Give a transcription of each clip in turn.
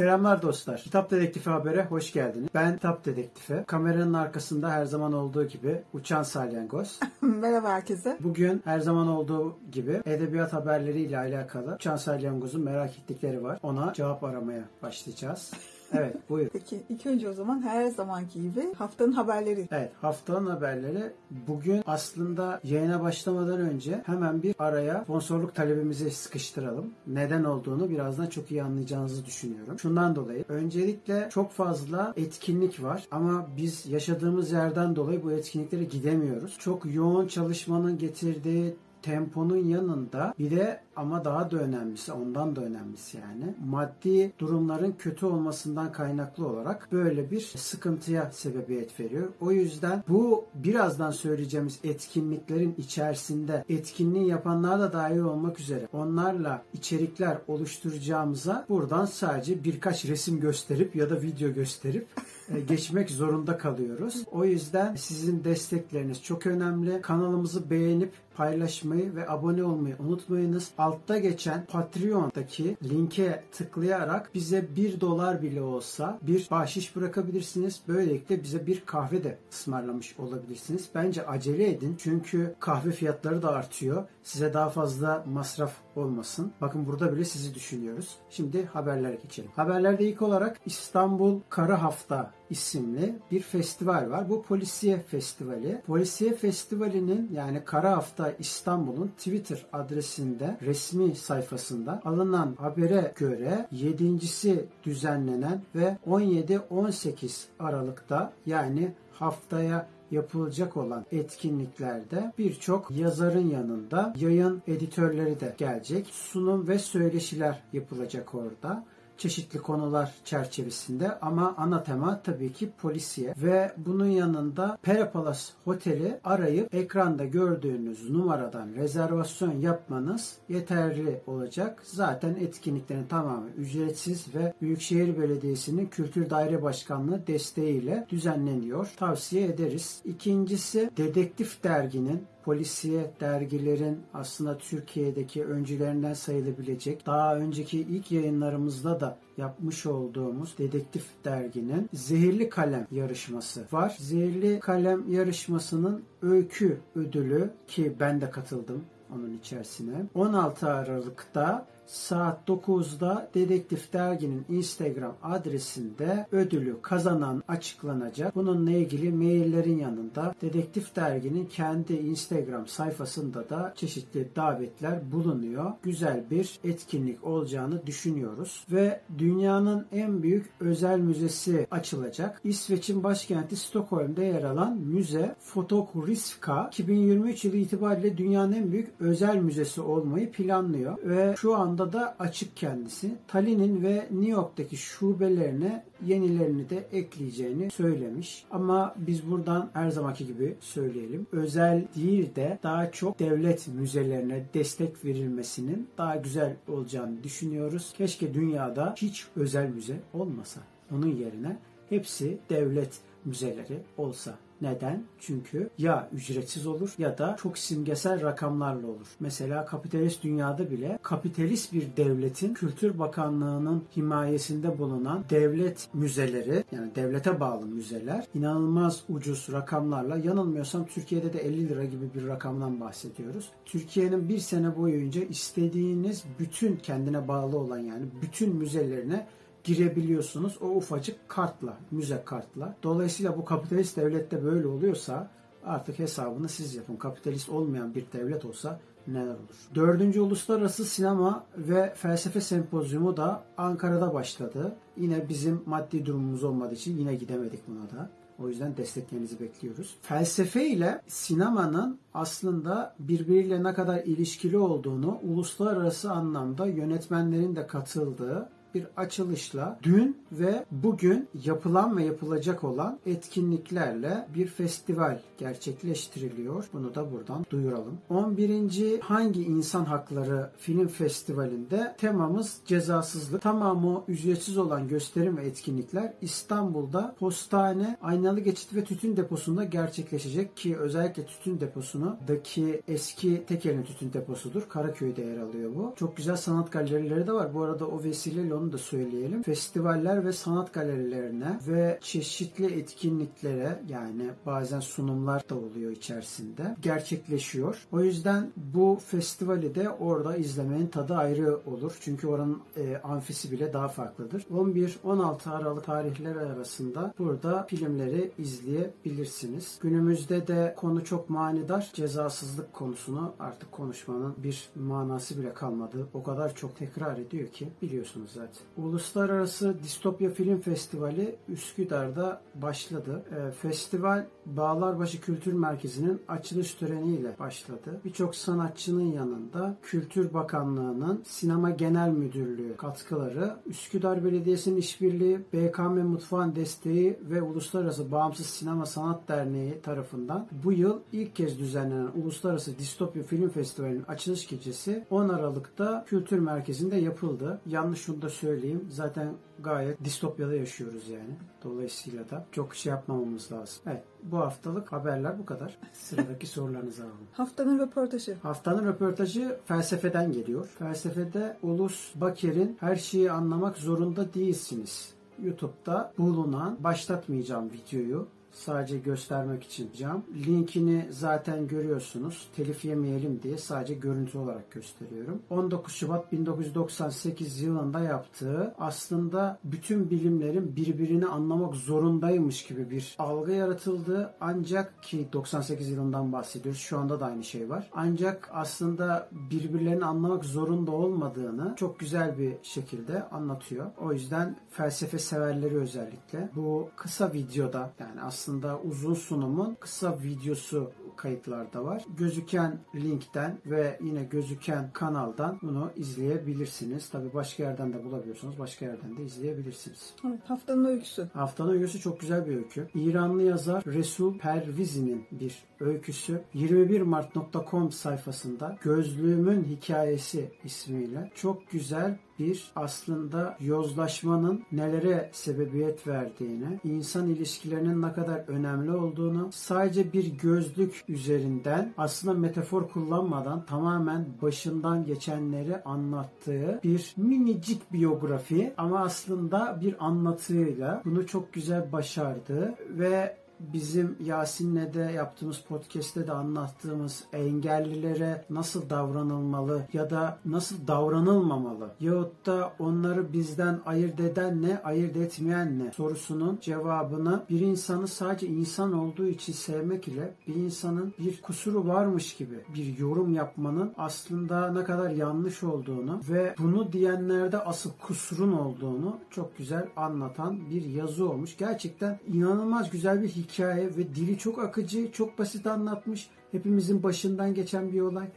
Selamlar dostlar. Kitap Dedektifi Haber'e hoş geldiniz. Ben Kitap Dedektifi. Kameranın arkasında her zaman olduğu gibi Uçan Salyangoz. Merhaba herkese. Bugün her zaman olduğu gibi edebiyat haberleriyle alakalı Uçan Salyangoz'un merak ettikleri var. Ona cevap aramaya başlayacağız. Evet buyur. Peki ilk önce o zaman her zamanki gibi haftanın haberleri. Evet haftanın haberleri bugün aslında yayına başlamadan önce hemen bir araya sponsorluk talebimizi sıkıştıralım. Neden olduğunu birazdan çok iyi anlayacağınızı düşünüyorum. Şundan dolayı öncelikle çok fazla etkinlik var ama biz yaşadığımız yerden dolayı bu etkinliklere gidemiyoruz. Çok yoğun çalışmanın getirdiği temponun yanında bir de ama daha da önemlisi ondan da önemlisi yani maddi durumların kötü olmasından kaynaklı olarak böyle bir sıkıntıya sebebiyet veriyor. O yüzden bu birazdan söyleyeceğimiz etkinliklerin içerisinde etkinliği yapanlar da dahil olmak üzere onlarla içerikler oluşturacağımıza buradan sadece birkaç resim gösterip ya da video gösterip e, geçmek zorunda kalıyoruz. O yüzden sizin destekleriniz çok önemli. Kanalımızı beğenip paylaşmayı ve abone olmayı unutmayınız. Altta geçen Patreon'daki linke tıklayarak bize 1 dolar bile olsa bir bahşiş bırakabilirsiniz. Böylelikle bize bir kahve de ısmarlamış olabilirsiniz. Bence acele edin çünkü kahve fiyatları da artıyor. Size daha fazla masraf olmasın. Bakın burada bile sizi düşünüyoruz. Şimdi haberlere geçelim. Haberlerde ilk olarak İstanbul Kara Hafta isimli bir festival var. Bu Polisiye Festivali. Polisiye Festivali'nin yani Kara Hafta İstanbul'un Twitter adresinde resmi sayfasında alınan habere göre 7.si düzenlenen ve 17-18 Aralık'ta yani haftaya yapılacak olan etkinliklerde birçok yazarın yanında yayın editörleri de gelecek. Sunum ve söyleşiler yapılacak orada çeşitli konular çerçevesinde ama ana tema tabii ki polisiye ve bunun yanında Perapalas Oteli arayıp ekranda gördüğünüz numaradan rezervasyon yapmanız yeterli olacak. Zaten etkinliklerin tamamı ücretsiz ve Büyükşehir Belediyesi'nin Kültür Daire Başkanlığı desteğiyle düzenleniyor. Tavsiye ederiz. İkincisi Dedektif Dergi'nin polisiye dergilerin aslında Türkiye'deki öncülerinden sayılabilecek daha önceki ilk yayınlarımızda da yapmış olduğumuz Dedektif Dergi'nin Zehirli Kalem yarışması var. Zehirli Kalem yarışmasının öykü ödülü ki ben de katıldım onun içerisine. 16 Aralık'ta saat 9'da Dedektif Dergi'nin Instagram adresinde ödülü kazanan açıklanacak. Bununla ilgili maillerin yanında Dedektif Dergi'nin kendi Instagram sayfasında da çeşitli davetler bulunuyor. Güzel bir etkinlik olacağını düşünüyoruz. Ve dünyanın en büyük özel müzesi açılacak. İsveç'in başkenti Stockholm'da yer alan müze Fotokriska 2023 yılı itibariyle dünyanın en büyük özel müzesi olmayı planlıyor ve şu anda da açık kendisi. Tallinn'in ve New York'taki şubelerine yenilerini de ekleyeceğini söylemiş. Ama biz buradan her zamanki gibi söyleyelim. Özel değil de daha çok devlet müzelerine destek verilmesinin daha güzel olacağını düşünüyoruz. Keşke dünyada hiç özel müze olmasa. Onun yerine hepsi devlet müzeleri olsa. Neden? Çünkü ya ücretsiz olur ya da çok simgesel rakamlarla olur. Mesela kapitalist dünyada bile kapitalist bir devletin Kültür Bakanlığı'nın himayesinde bulunan devlet müzeleri yani devlete bağlı müzeler inanılmaz ucuz rakamlarla yanılmıyorsam Türkiye'de de 50 lira gibi bir rakamdan bahsediyoruz. Türkiye'nin bir sene boyunca istediğiniz bütün kendine bağlı olan yani bütün müzelerine girebiliyorsunuz o ufacık kartla, müze kartla. Dolayısıyla bu kapitalist devlette böyle oluyorsa artık hesabını siz yapın. Kapitalist olmayan bir devlet olsa neler olur. Dördüncü Uluslararası Sinema ve Felsefe Sempozyumu da Ankara'da başladı. Yine bizim maddi durumumuz olmadığı için yine gidemedik buna da. O yüzden desteklerinizi bekliyoruz. Felsefe ile sinemanın aslında birbiriyle ne kadar ilişkili olduğunu uluslararası anlamda yönetmenlerin de katıldığı bir açılışla dün ve bugün yapılan ve yapılacak olan etkinliklerle bir festival gerçekleştiriliyor. Bunu da buradan duyuralım. 11. Hangi İnsan Hakları Film Festivali'nde temamız cezasızlık. Tamamı ücretsiz olan gösterim ve etkinlikler İstanbul'da Postane, Aynalı Geçit ve Tütün Deposu'nda gerçekleşecek ki özellikle tütün deposunu daki eski tekelin tütün deposudur. Karaköy'de yer alıyor bu. Çok güzel sanat galerileri de var. Bu arada o vesileyle onu da söyleyelim. Festivaller ve sanat galerilerine ve çeşitli etkinliklere yani bazen sunumlar da oluyor içerisinde gerçekleşiyor. O yüzden bu festivali de orada izlemenin tadı ayrı olur. Çünkü oranın e, amfisi bile daha farklıdır. 11-16 Aralık tarihleri arasında burada filmleri izleyebilirsiniz. Günümüzde de konu çok manidar. Cezasızlık konusunu artık konuşmanın bir manası bile kalmadı. O kadar çok tekrar ediyor ki biliyorsunuz zaten. Uluslararası Distopya Film Festivali Üsküdar'da başladı. E, festival Bağlarbaşı Kültür Merkezi'nin açılış töreniyle başladı. Birçok sanatçının yanında Kültür Bakanlığı'nın Sinema Genel Müdürlüğü katkıları, Üsküdar Belediyesi'nin işbirliği, BKM Mutfağın desteği ve Uluslararası Bağımsız Sinema Sanat Derneği tarafından bu yıl ilk kez düzenlenen Uluslararası Distopya Film Festivali'nin açılış gecesi 10 Aralık'ta Kültür Merkezi'nde yapıldı. Yanlış şunu da söyleyeyim. Zaten gayet distopyada yaşıyoruz yani. Dolayısıyla da çok şey yapmamamız lazım. Evet bu haftalık haberler bu kadar. Sıradaki sorularınızı alalım. Haftanın röportajı. Haftanın röportajı felsefeden geliyor. Felsefede Ulus Baker'in Her Şeyi Anlamak Zorunda Değilsiniz YouTube'da bulunan başlatmayacağım videoyu sadece göstermek için yapacağım. Linkini zaten görüyorsunuz. Telif yemeyelim diye sadece görüntü olarak gösteriyorum. 19 Şubat 1998 yılında yaptığı aslında bütün bilimlerin birbirini anlamak zorundaymış gibi bir algı yaratıldı. Ancak ki 98 yılından bahsediyoruz. Şu anda da aynı şey var. Ancak aslında birbirlerini anlamak zorunda olmadığını çok güzel bir şekilde anlatıyor. O yüzden felsefe severleri özellikle bu kısa videoda yani aslında uzun sunumun kısa videosu kayıtlarda var. Gözüken linkten ve yine gözüken kanaldan bunu izleyebilirsiniz. Tabi başka yerden de bulabiliyorsunuz. Başka yerden de izleyebilirsiniz. Evet, haftanın öyküsü. Haftanın öyküsü çok güzel bir öykü. İranlı yazar Resul Pervizi'nin bir öyküsü 21mart.com sayfasında Gözlüğümün Hikayesi ismiyle çok güzel bir aslında yozlaşmanın nelere sebebiyet verdiğini, insan ilişkilerinin ne kadar önemli olduğunu, sadece bir gözlük üzerinden aslında metafor kullanmadan tamamen başından geçenleri anlattığı bir minicik biyografi ama aslında bir anlatıyla bunu çok güzel başardı ve bizim Yasin'le de yaptığımız podcast'te de anlattığımız engellilere nasıl davranılmalı ya da nasıl davranılmamalı yahut da onları bizden ayırt eden ne, ayırt etmeyen ne sorusunun cevabını bir insanı sadece insan olduğu için sevmek ile bir insanın bir kusuru varmış gibi bir yorum yapmanın aslında ne kadar yanlış olduğunu ve bunu diyenlerde asıl kusurun olduğunu çok güzel anlatan bir yazı olmuş. Gerçekten inanılmaz güzel bir hikaye hikaye ve dili çok akıcı, çok basit anlatmış. Hepimizin başından geçen bir olay.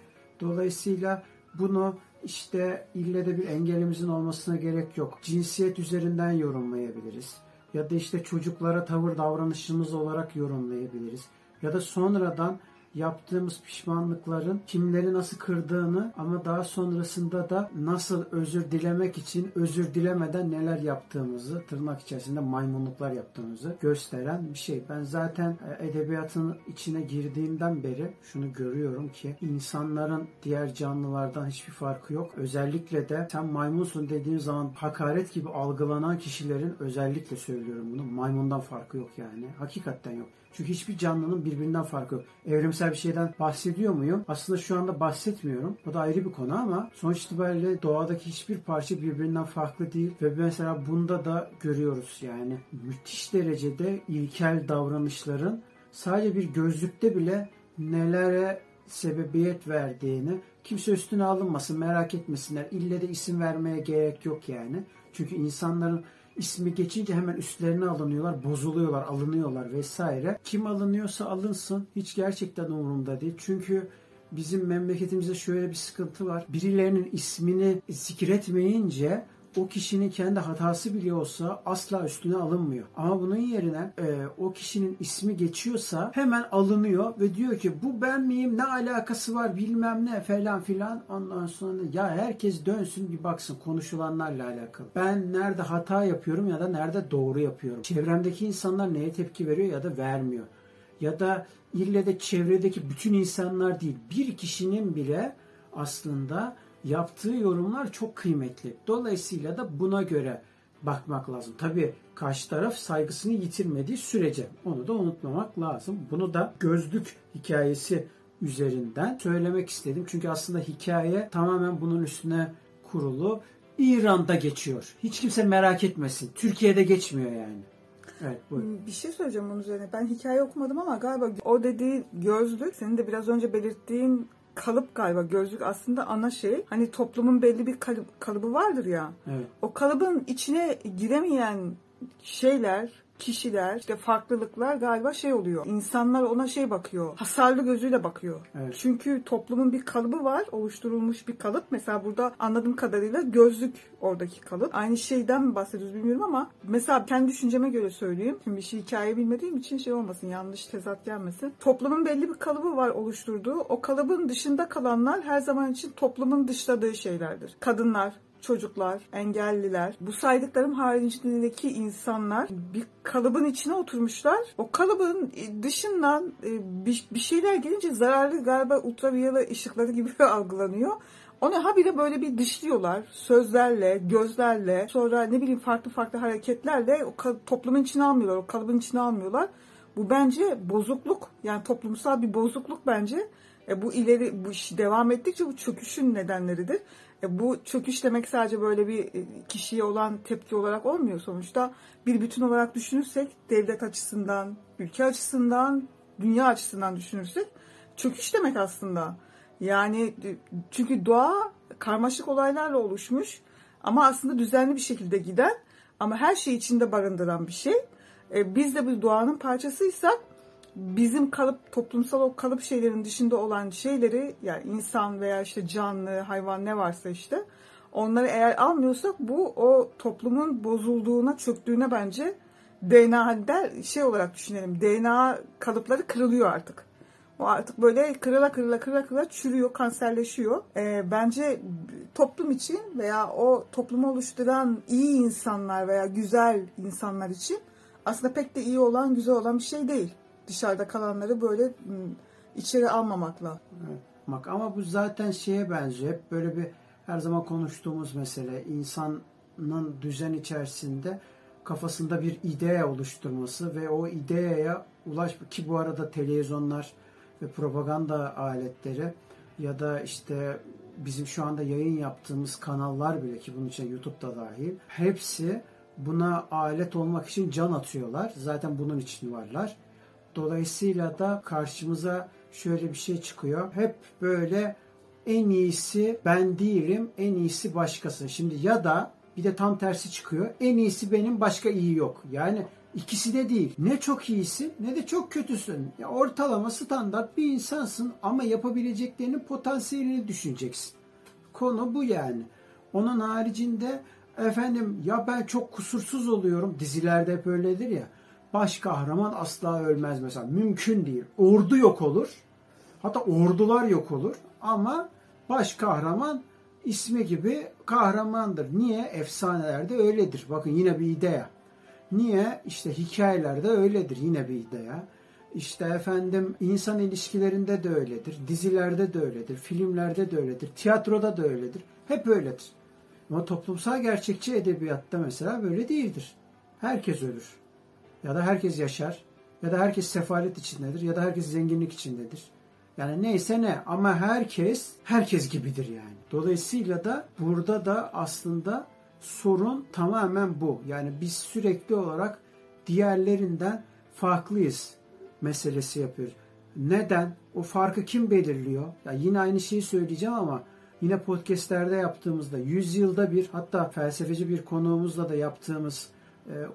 Dolayısıyla bunu işte ille de bir engelimizin olmasına gerek yok. Cinsiyet üzerinden yorumlayabiliriz. Ya da işte çocuklara tavır davranışımız olarak yorumlayabiliriz. Ya da sonradan yaptığımız pişmanlıkların kimleri nasıl kırdığını ama daha sonrasında da nasıl özür dilemek için özür dilemeden neler yaptığımızı tırnak içerisinde maymunluklar yaptığımızı gösteren bir şey. Ben zaten e, edebiyatın içine girdiğimden beri şunu görüyorum ki insanların diğer canlılardan hiçbir farkı yok. Özellikle de sen maymunsun dediğin zaman hakaret gibi algılanan kişilerin özellikle söylüyorum bunu maymundan farkı yok yani. Hakikaten yok. Çünkü hiçbir canlının birbirinden farkı yok. Evrimsel bir şeyden bahsediyor muyum? Aslında şu anda bahsetmiyorum. O da ayrı bir konu ama sonuç itibariyle doğadaki hiçbir parça birbirinden farklı değil. Ve mesela bunda da görüyoruz yani. Müthiş derecede ilkel davranışların sadece bir gözlükte bile nelere sebebiyet verdiğini kimse üstüne alınmasın merak etmesinler. İlle de isim vermeye gerek yok yani. Çünkü insanların ismi geçince hemen üstlerine alınıyorlar, bozuluyorlar, alınıyorlar vesaire. Kim alınıyorsa alınsın hiç gerçekten umurumda değil. Çünkü bizim memleketimizde şöyle bir sıkıntı var. Birilerinin ismini zikretmeyince o kişinin kendi hatası bile olsa asla üstüne alınmıyor. Ama bunun yerine e, o kişinin ismi geçiyorsa hemen alınıyor ve diyor ki bu ben miyim ne alakası var bilmem ne falan filan. Ondan sonra ya herkes dönsün bir baksın konuşulanlarla alakalı. Ben nerede hata yapıyorum ya da nerede doğru yapıyorum. Çevremdeki insanlar neye tepki veriyor ya da vermiyor. Ya da ille de çevredeki bütün insanlar değil bir kişinin bile aslında yaptığı yorumlar çok kıymetli. Dolayısıyla da buna göre bakmak lazım. Tabii karşı taraf saygısını yitirmediği sürece onu da unutmamak lazım. Bunu da gözlük hikayesi üzerinden söylemek istedim. Çünkü aslında hikaye tamamen bunun üstüne kurulu. İran'da geçiyor. Hiç kimse merak etmesin. Türkiye'de geçmiyor yani. Evet buyurun. Bir şey söyleyeceğim bunun üzerine. Ben hikaye okumadım ama galiba o dediği gözlük, senin de biraz önce belirttiğin kalıp galiba gözlük aslında ana şey. Hani toplumun belli bir kalıp, kalıbı vardır ya. Evet. O kalıbın içine giremeyen şeyler, kişiler, işte farklılıklar galiba şey oluyor. İnsanlar ona şey bakıyor. Hasarlı gözüyle bakıyor. Evet. Çünkü toplumun bir kalıbı var. Oluşturulmuş bir kalıp. Mesela burada anladığım kadarıyla gözlük oradaki kalıp. Aynı şeyden mi bahsediyoruz bilmiyorum ama mesela kendi düşünceme göre söyleyeyim. Şimdi bir şey hikaye bilmediğim için şey olmasın. Yanlış tezat gelmesin. Toplumun belli bir kalıbı var oluşturduğu. O kalıbın dışında kalanlar her zaman için toplumun dışladığı şeylerdir. Kadınlar, çocuklar, engelliler, bu saydıklarım haricindeki insanlar bir kalıbın içine oturmuşlar. O kalıbın dışından e, bir şeyler gelince zararlı galiba ultraviyole ışıkları gibi algılanıyor. Onu habire böyle bir dışlıyorlar. Sözlerle, gözlerle, sonra ne bileyim farklı farklı hareketlerle o toplumun içine almıyorlar, o kalıbın içine almıyorlar. Bu bence bozukluk. Yani toplumsal bir bozukluk bence. E, bu ileri bu devam ettikçe bu çöküşün nedenleridir. E, bu çöküş demek sadece böyle bir e, kişiye olan tepki olarak olmuyor sonuçta. Bir bütün olarak düşünürsek devlet açısından, ülke açısından, dünya açısından düşünürsek çöküş demek aslında. Yani çünkü doğa karmaşık olaylarla oluşmuş ama aslında düzenli bir şekilde giden ama her şeyi içinde barındıran bir şey. E, biz de bu doğanın parçasıysak bizim kalıp toplumsal o kalıp şeylerin dışında olan şeyleri yani insan veya işte canlı, hayvan ne varsa işte onları eğer almıyorsak bu o toplumun bozulduğuna, çöktüğüne bence DNA'da şey olarak düşünelim. DNA kalıpları kırılıyor artık. O artık böyle kırıla kırıla kırıla kırıla çürüyor, kanserleşiyor. Ee, bence toplum için veya o toplumu oluşturan iyi insanlar veya güzel insanlar için aslında pek de iyi olan, güzel olan bir şey değil dışarıda kalanları böyle içeri almamakla. Evet. Bak ama bu zaten şeye benziyor. Hep böyle bir her zaman konuştuğumuz mesele insanın düzen içerisinde kafasında bir idea oluşturması ve o ideaya ulaş ki bu arada televizyonlar ve propaganda aletleri ya da işte bizim şu anda yayın yaptığımız kanallar bile ki bunun için YouTube da dahil hepsi buna alet olmak için can atıyorlar. Zaten bunun için varlar. Dolayısıyla da karşımıza şöyle bir şey çıkıyor. Hep böyle en iyisi ben değilim, en iyisi başkası. Şimdi ya da bir de tam tersi çıkıyor. En iyisi benim, başka iyi yok. Yani ikisi de değil. Ne çok iyisin ne de çok kötüsün. Ya ortalama standart bir insansın ama yapabileceklerinin potansiyelini düşüneceksin. Konu bu yani. Onun haricinde efendim ya ben çok kusursuz oluyorum. Dizilerde hep öyledir ya baş kahraman asla ölmez mesela. Mümkün değil. Ordu yok olur. Hatta ordular yok olur. Ama baş kahraman ismi gibi kahramandır. Niye? Efsanelerde öyledir. Bakın yine bir idea. Niye? İşte hikayelerde öyledir. Yine bir idea. İşte efendim insan ilişkilerinde de öyledir. Dizilerde de öyledir. Filmlerde de öyledir. Tiyatroda da öyledir. Hep öyledir. Ama toplumsal gerçekçi edebiyatta mesela böyle değildir. Herkes ölür ya da herkes yaşar ya da herkes sefalet içindedir ya da herkes zenginlik içindedir. Yani neyse ne ama herkes herkes gibidir yani. Dolayısıyla da burada da aslında sorun tamamen bu. Yani biz sürekli olarak diğerlerinden farklıyız meselesi yapıyoruz. Neden? O farkı kim belirliyor? Ya yine aynı şeyi söyleyeceğim ama yine podcastlerde yaptığımızda 100 yılda bir hatta felsefeci bir konuğumuzla da yaptığımız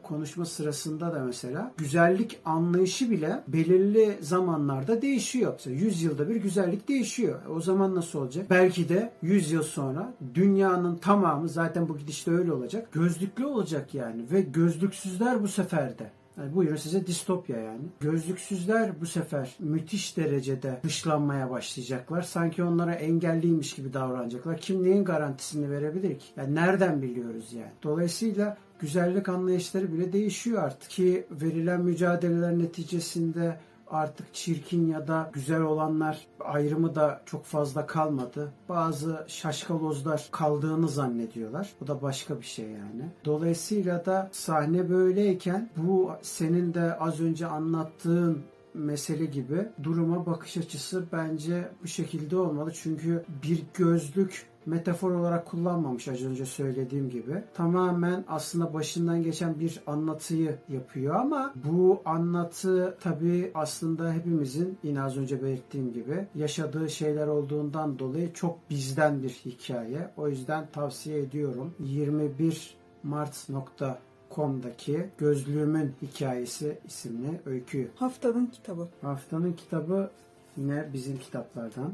konuşma sırasında da mesela güzellik anlayışı bile belirli zamanlarda değişiyor. Mesela 100 yılda bir güzellik değişiyor. E, O zaman nasıl olacak? Belki de 100 yıl sonra dünyanın tamamı zaten bu gidişte öyle olacak. Gözlüklü olacak yani ve gözlüksüzler bu sefer de yani buyurun size distopya yani. Gözlüksüzler bu sefer müthiş derecede dışlanmaya başlayacaklar. Sanki onlara engelliymiş gibi davranacaklar. Kim neyin garantisini verebilir ki? Yani nereden biliyoruz yani? Dolayısıyla güzellik anlayışları bile değişiyor artık. Ki verilen mücadeleler neticesinde artık çirkin ya da güzel olanlar ayrımı da çok fazla kalmadı. Bazı şaşkalozlar kaldığını zannediyorlar. Bu da başka bir şey yani. Dolayısıyla da sahne böyleyken bu senin de az önce anlattığın mesele gibi duruma bakış açısı bence bu şekilde olmalı. Çünkü bir gözlük metafor olarak kullanmamış az önce söylediğim gibi. Tamamen aslında başından geçen bir anlatıyı yapıyor ama bu anlatı tabii aslında hepimizin yine az önce belirttiğim gibi yaşadığı şeyler olduğundan dolayı çok bizden bir hikaye. O yüzden tavsiye ediyorum. 21 Mart.com'daki Gözlüğümün Hikayesi isimli öyküyü. Haftanın kitabı. Haftanın kitabı yine bizim kitaplardan.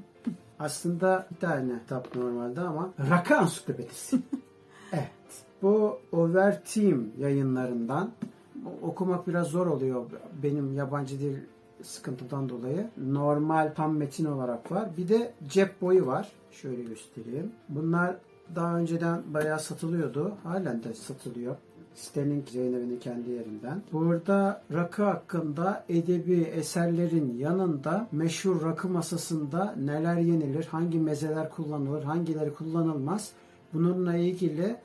Aslında bir tane kitap normalde ama Rakı Ansiklopedisi. evet. Bu Overteam yayınlarından okumak biraz zor oluyor benim yabancı dil sıkıntıdan dolayı. Normal tam metin olarak var. Bir de cep boyu var. Şöyle göstereyim. Bunlar daha önceden bayağı satılıyordu. Halen de satılıyor. Sitenin Zeynep'in kendi yerinden. Burada rakı hakkında edebi eserlerin yanında meşhur rakı masasında neler yenilir, hangi mezeler kullanılır, hangileri kullanılmaz. Bununla ilgili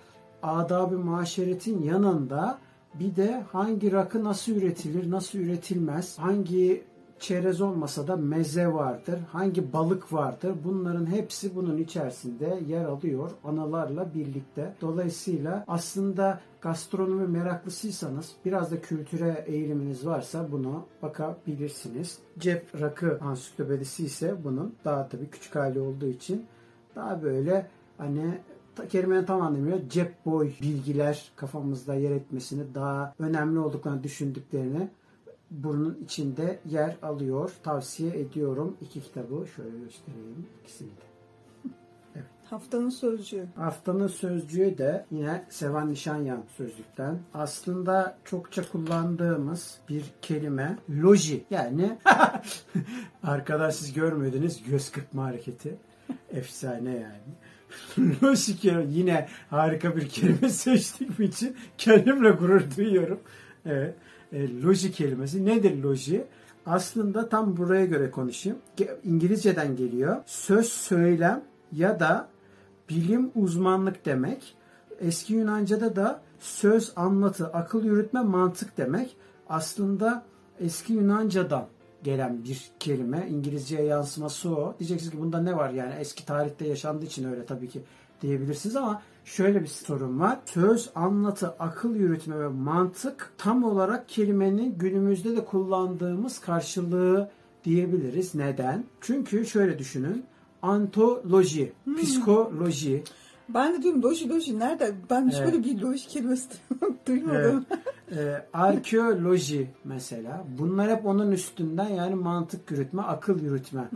adab-ı muaşeretin yanında bir de hangi rakı nasıl üretilir, nasıl üretilmez, hangi çerez olmasa da meze vardır, hangi balık vardır. Bunların hepsi bunun içerisinde yer alıyor anılarla birlikte. Dolayısıyla aslında gastronomi meraklısıysanız biraz da kültüre eğiliminiz varsa bunu bakabilirsiniz. Cep rakı ansiklopedisi ise bunun daha tabii küçük hali olduğu için daha böyle hani kelimenin tam anlamıyla cep boy bilgiler kafamızda yer etmesini daha önemli olduklarını düşündüklerini bunun içinde yer alıyor. Tavsiye ediyorum. İki kitabı şöyle göstereyim. İkisini de. Haftanın sözcüğü. Haftanın sözcüğü de yine Sevan Nişanyan sözlükten. Aslında çokça kullandığımız bir kelime loji. Yani arkadaş siz görmüyordunuz göz kırpma hareketi. Efsane yani. loji. Yine harika bir kelime seçtiğim için kendimle gurur duyuyorum. Evet. E, loji kelimesi. Nedir loji? Aslında tam buraya göre konuşayım. İngilizceden geliyor. Söz, söylem ya da bilim uzmanlık demek. Eski Yunanca'da da söz, anlatı, akıl yürütme, mantık demek. Aslında eski Yunanca'dan gelen bir kelime. İngilizceye yansıması o. Diyeceksiniz ki bunda ne var yani eski tarihte yaşandığı için öyle tabii ki diyebilirsiniz ama şöyle bir sorun var. Söz, anlatı, akıl yürütme ve mantık tam olarak kelimenin günümüzde de kullandığımız karşılığı diyebiliriz. Neden? Çünkü şöyle düşünün. Antoloji, psikoloji, Ben de diyorum loji loji nerede? Ben hiç Evet. böyle bir loji kelimesi duymadım. e, arkeoloji mesela. Bunlar hep onun üstünden yani mantık yürütme, akıl yürütme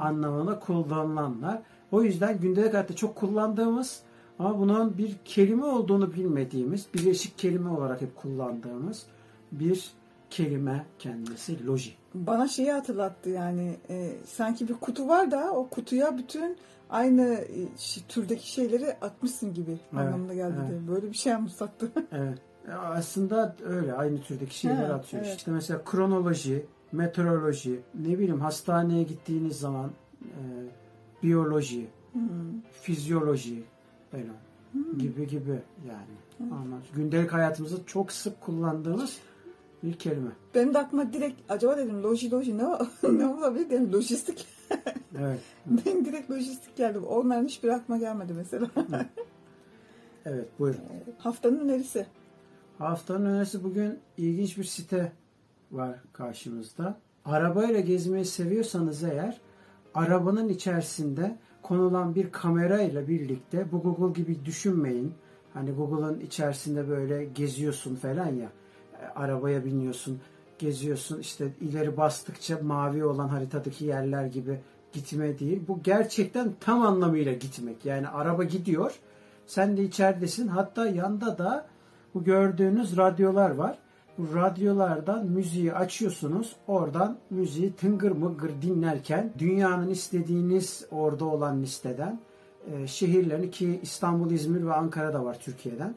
anlamına kullanılanlar. O yüzden gündelik hayatta çok kullandığımız ama bunun bir kelime olduğunu bilmediğimiz, birleşik kelime olarak hep kullandığımız bir kelime kendisi loji. Bana şeyi hatırlattı yani e, sanki bir kutu var da o kutuya bütün aynı e, türdeki şeyleri atmışsın gibi anlamına geldi. evet. diye. Böyle bir şey anımsattı. Evet. Aslında öyle aynı türdeki şeyler Ha, atıyor. evet. İşte mesela kronoloji, meteoroloji, ne bileyim hastaneye gittiğiniz zaman e, biyoloji, Hmm. fizyoloji falan gibi gibi yani. Ama gündelik hayatımızda çok sık kullandığımız bir kelime. Benim de aklıma direkt acaba dedim loji loji ne, ne olabilir dedim lojistik. Evet. Benim direkt lojistik geldi. Onların hiçbir aklıma gelmedi mesela. Evet buyurun. Haftanın önerisi. Haftanın önerisi bugün ilginç bir site var karşımızda. Arabayla gezmeyi seviyorsanız eğer arabanın içerisinde konulan bir kamerayla birlikte bu Google gibi düşünmeyin. Hani Google'ın içerisinde böyle geziyorsun falan ya. E, Arabaya biniyorsun, geziyorsun. işte ileri bastıkça mavi olan haritadaki yerler gibi gitme değil. Bu gerçekten tam anlamıyla gitmek. Yani araba gidiyor. Sen de içeridesin. Hatta yanda da bu gördüğünüz radyolar var. Radyolardan müziği açıyorsunuz. Oradan müziği tıngır mıgır dinlerken dünyanın istediğiniz orada olan listeden e, şehirlerini ki İstanbul, İzmir ve Ankara'da var Türkiye'den.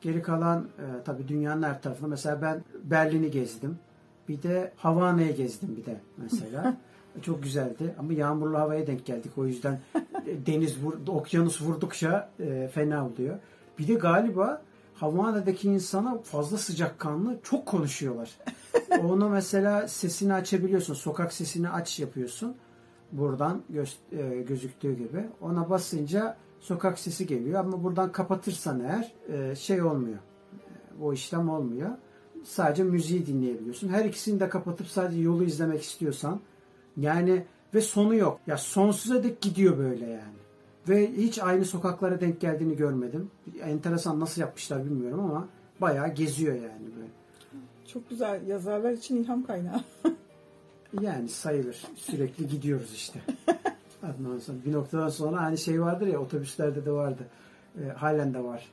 Geri kalan e, tabii dünyanın her tarafında. Mesela ben Berlin'i gezdim. Bir de Havana'yı gezdim bir de mesela. Çok güzeldi ama yağmurlu havaya denk geldik. O yüzden e, deniz, vur, okyanus vurdukça e, fena oluyor. Bir de galiba Havana'daki insana fazla sıcakkanlı çok konuşuyorlar. Onu mesela sesini açabiliyorsun. Sokak sesini aç yapıyorsun. Buradan göz, e, gözüktüğü gibi. Ona basınca sokak sesi geliyor ama buradan kapatırsan eğer e, şey olmuyor. E, o işlem olmuyor. Sadece müziği dinleyebiliyorsun. Her ikisini de kapatıp sadece yolu izlemek istiyorsan yani ve sonu yok. Ya sonsuza dek gidiyor böyle yani. Ve hiç aynı sokaklara denk geldiğini görmedim. Enteresan nasıl yapmışlar bilmiyorum ama bayağı geziyor yani böyle. Çok güzel. Yazarlar için ilham kaynağı. Yani sayılır. Sürekli gidiyoruz işte. Sonra bir noktadan sonra hani şey vardır ya otobüslerde de vardı. E, halen de var.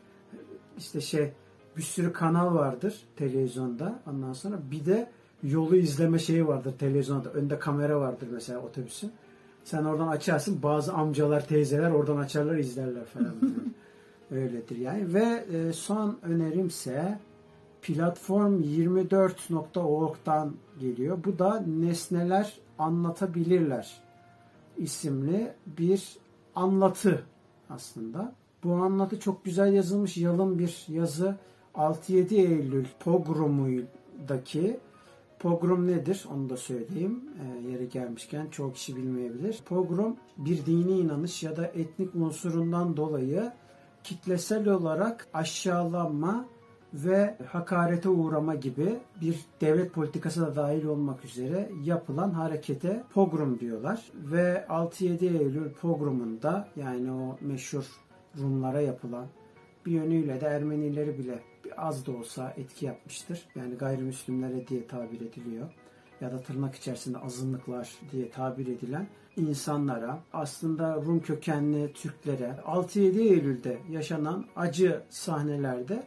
İşte şey bir sürü kanal vardır televizyonda. Ondan sonra bir de yolu izleme şeyi vardır televizyonda. Önde kamera vardır mesela otobüsün. Sen oradan açarsın. Bazı amcalar, teyzeler oradan açarlar, izlerler falan. Öyledir yani. Ve e, son önerimse platform24.org'dan geliyor. Bu da Nesneler Anlatabilirler isimli bir anlatı aslında. Bu anlatı çok güzel yazılmış yalın bir yazı. 6-7 Eylül pogromundaki Pogrom nedir? Onu da söyleyeyim. E, yeri gelmişken çoğu kişi bilmeyebilir. Pogrom bir dini inanış ya da etnik unsurundan dolayı kitlesel olarak aşağılanma ve hakarete uğrama gibi bir devlet politikası da dahil olmak üzere yapılan harekete pogrom diyorlar. Ve 6-7 Eylül pogromunda yani o meşhur Rumlara yapılan bir yönüyle de Ermenileri bile az da olsa etki yapmıştır. Yani gayrimüslimlere diye tabir ediliyor ya da tırnak içerisinde azınlıklar diye tabir edilen insanlara aslında Rum kökenli Türklere 6-7 Eylül'de yaşanan acı sahnelerde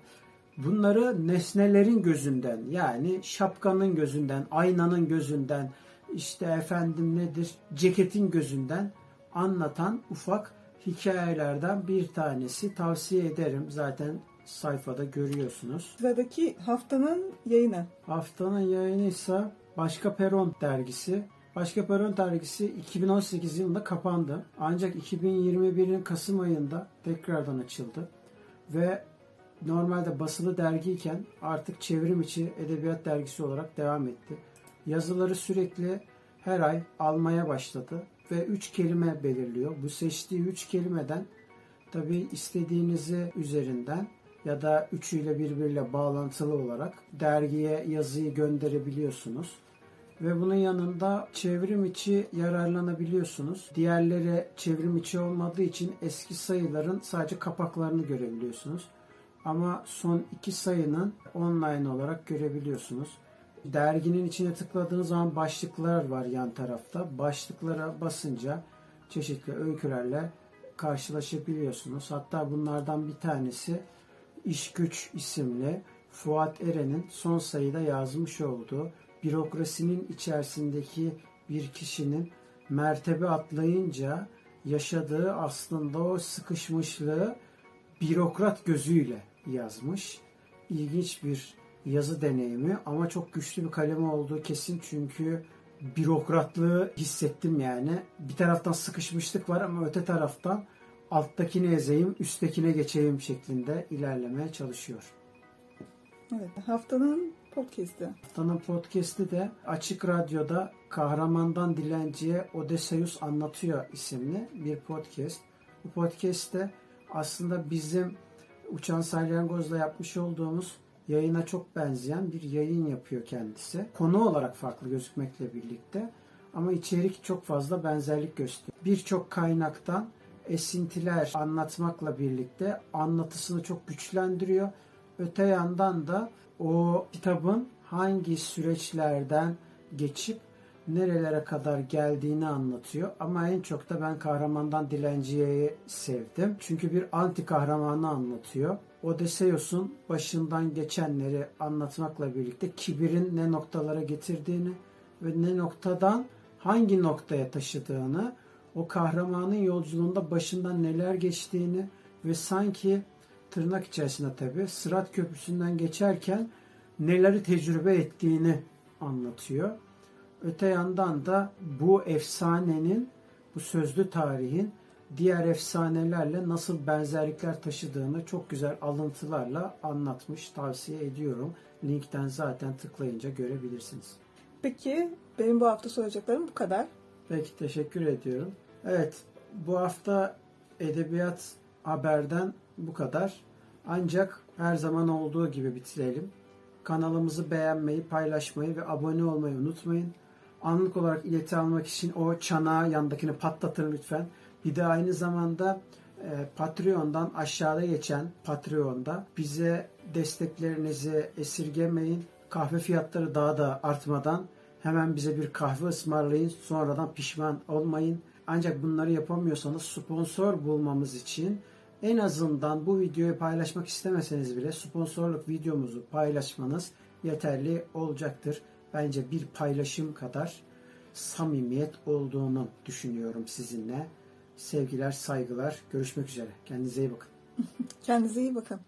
bunları nesnelerin gözünden yani şapkanın gözünden, aynanın gözünden, işte efendim nedir ceketin gözünden anlatan ufak hikayelerden bir tanesi tavsiye ederim. Zaten sayfada görüyorsunuz. Sıradaki haftanın yayını. Haftanın yayını ise Başka Peron dergisi. Başka Peron dergisi 2018 yılında kapandı. Ancak 2021'in Kasım ayında tekrardan açıldı. Ve normalde basılı dergiyken artık çevrim içi edebiyat dergisi olarak devam etti. Yazıları sürekli her ay almaya başladı ve üç kelime belirliyor. Bu seçtiği üç kelimeden tabi istediğinizi üzerinden ya da üçüyle birbiriyle bağlantılı olarak dergiye yazıyı gönderebiliyorsunuz. Ve bunun yanında çevrim içi yararlanabiliyorsunuz. Diğerleri çevrim içi olmadığı için eski sayıların sadece kapaklarını görebiliyorsunuz. Ama son iki sayının online olarak görebiliyorsunuz. Derginin içine tıkladığınız zaman başlıklar var yan tarafta. Başlıklara basınca çeşitli öykülerle karşılaşabiliyorsunuz. Hatta bunlardan bir tanesi İş Güç isimli Fuat Eren'in son sayıda yazmış olduğu bürokrasinin içerisindeki bir kişinin mertebe atlayınca yaşadığı aslında o sıkışmışlığı bürokrat gözüyle yazmış. İlginç bir yazı deneyimi ama çok güçlü bir kalemi olduğu kesin çünkü bürokratlığı hissettim yani. Bir taraftan sıkışmışlık var ama öte taraftan alttakini ezeyim, üsttekine geçeyim şeklinde ilerlemeye çalışıyor. Evet, haftanın podcast'i. Haftanın podcast'i de Açık Radyo'da Kahramandan Dilenciye Odysseus Anlatıyor isimli bir podcast. Bu podcast'te aslında bizim Uçan Salyangoz'la yapmış olduğumuz yayına çok benzeyen bir yayın yapıyor kendisi. Konu olarak farklı gözükmekle birlikte ama içerik çok fazla benzerlik gösteriyor. Birçok kaynaktan esintiler anlatmakla birlikte anlatısını çok güçlendiriyor. Öte yandan da o kitabın hangi süreçlerden geçip nerelere kadar geldiğini anlatıyor. Ama en çok da ben kahramandan dilenciyeyi sevdim. Çünkü bir anti kahramanı anlatıyor. Odysseus'un başından geçenleri anlatmakla birlikte kibirin ne noktalara getirdiğini ve ne noktadan hangi noktaya taşıdığını, o kahramanın yolculuğunda başından neler geçtiğini ve sanki tırnak içerisinde tabi Sırat Köprüsü'nden geçerken neleri tecrübe ettiğini anlatıyor. Öte yandan da bu efsanenin, bu sözlü tarihin diğer efsanelerle nasıl benzerlikler taşıdığını çok güzel alıntılarla anlatmış. Tavsiye ediyorum. Linkten zaten tıklayınca görebilirsiniz. Peki benim bu hafta soracaklarım bu kadar. Peki teşekkür ediyorum. Evet bu hafta edebiyat haberden bu kadar. Ancak her zaman olduğu gibi bitirelim. Kanalımızı beğenmeyi, paylaşmayı ve abone olmayı unutmayın. Anlık olarak ileti almak için o çanağı yandakini patlatın lütfen. Bir de aynı zamanda e, Patreon'dan aşağıda geçen Patreon'da bize desteklerinizi esirgemeyin. Kahve fiyatları daha da artmadan hemen bize bir kahve ısmarlayın. Sonradan pişman olmayın. Ancak bunları yapamıyorsanız sponsor bulmamız için en azından bu videoyu paylaşmak istemeseniz bile sponsorluk videomuzu paylaşmanız yeterli olacaktır. Bence bir paylaşım kadar samimiyet olduğunu düşünüyorum sizinle. Sevgiler, saygılar. Görüşmek üzere. Kendinize iyi bakın. Kendinize iyi bakın.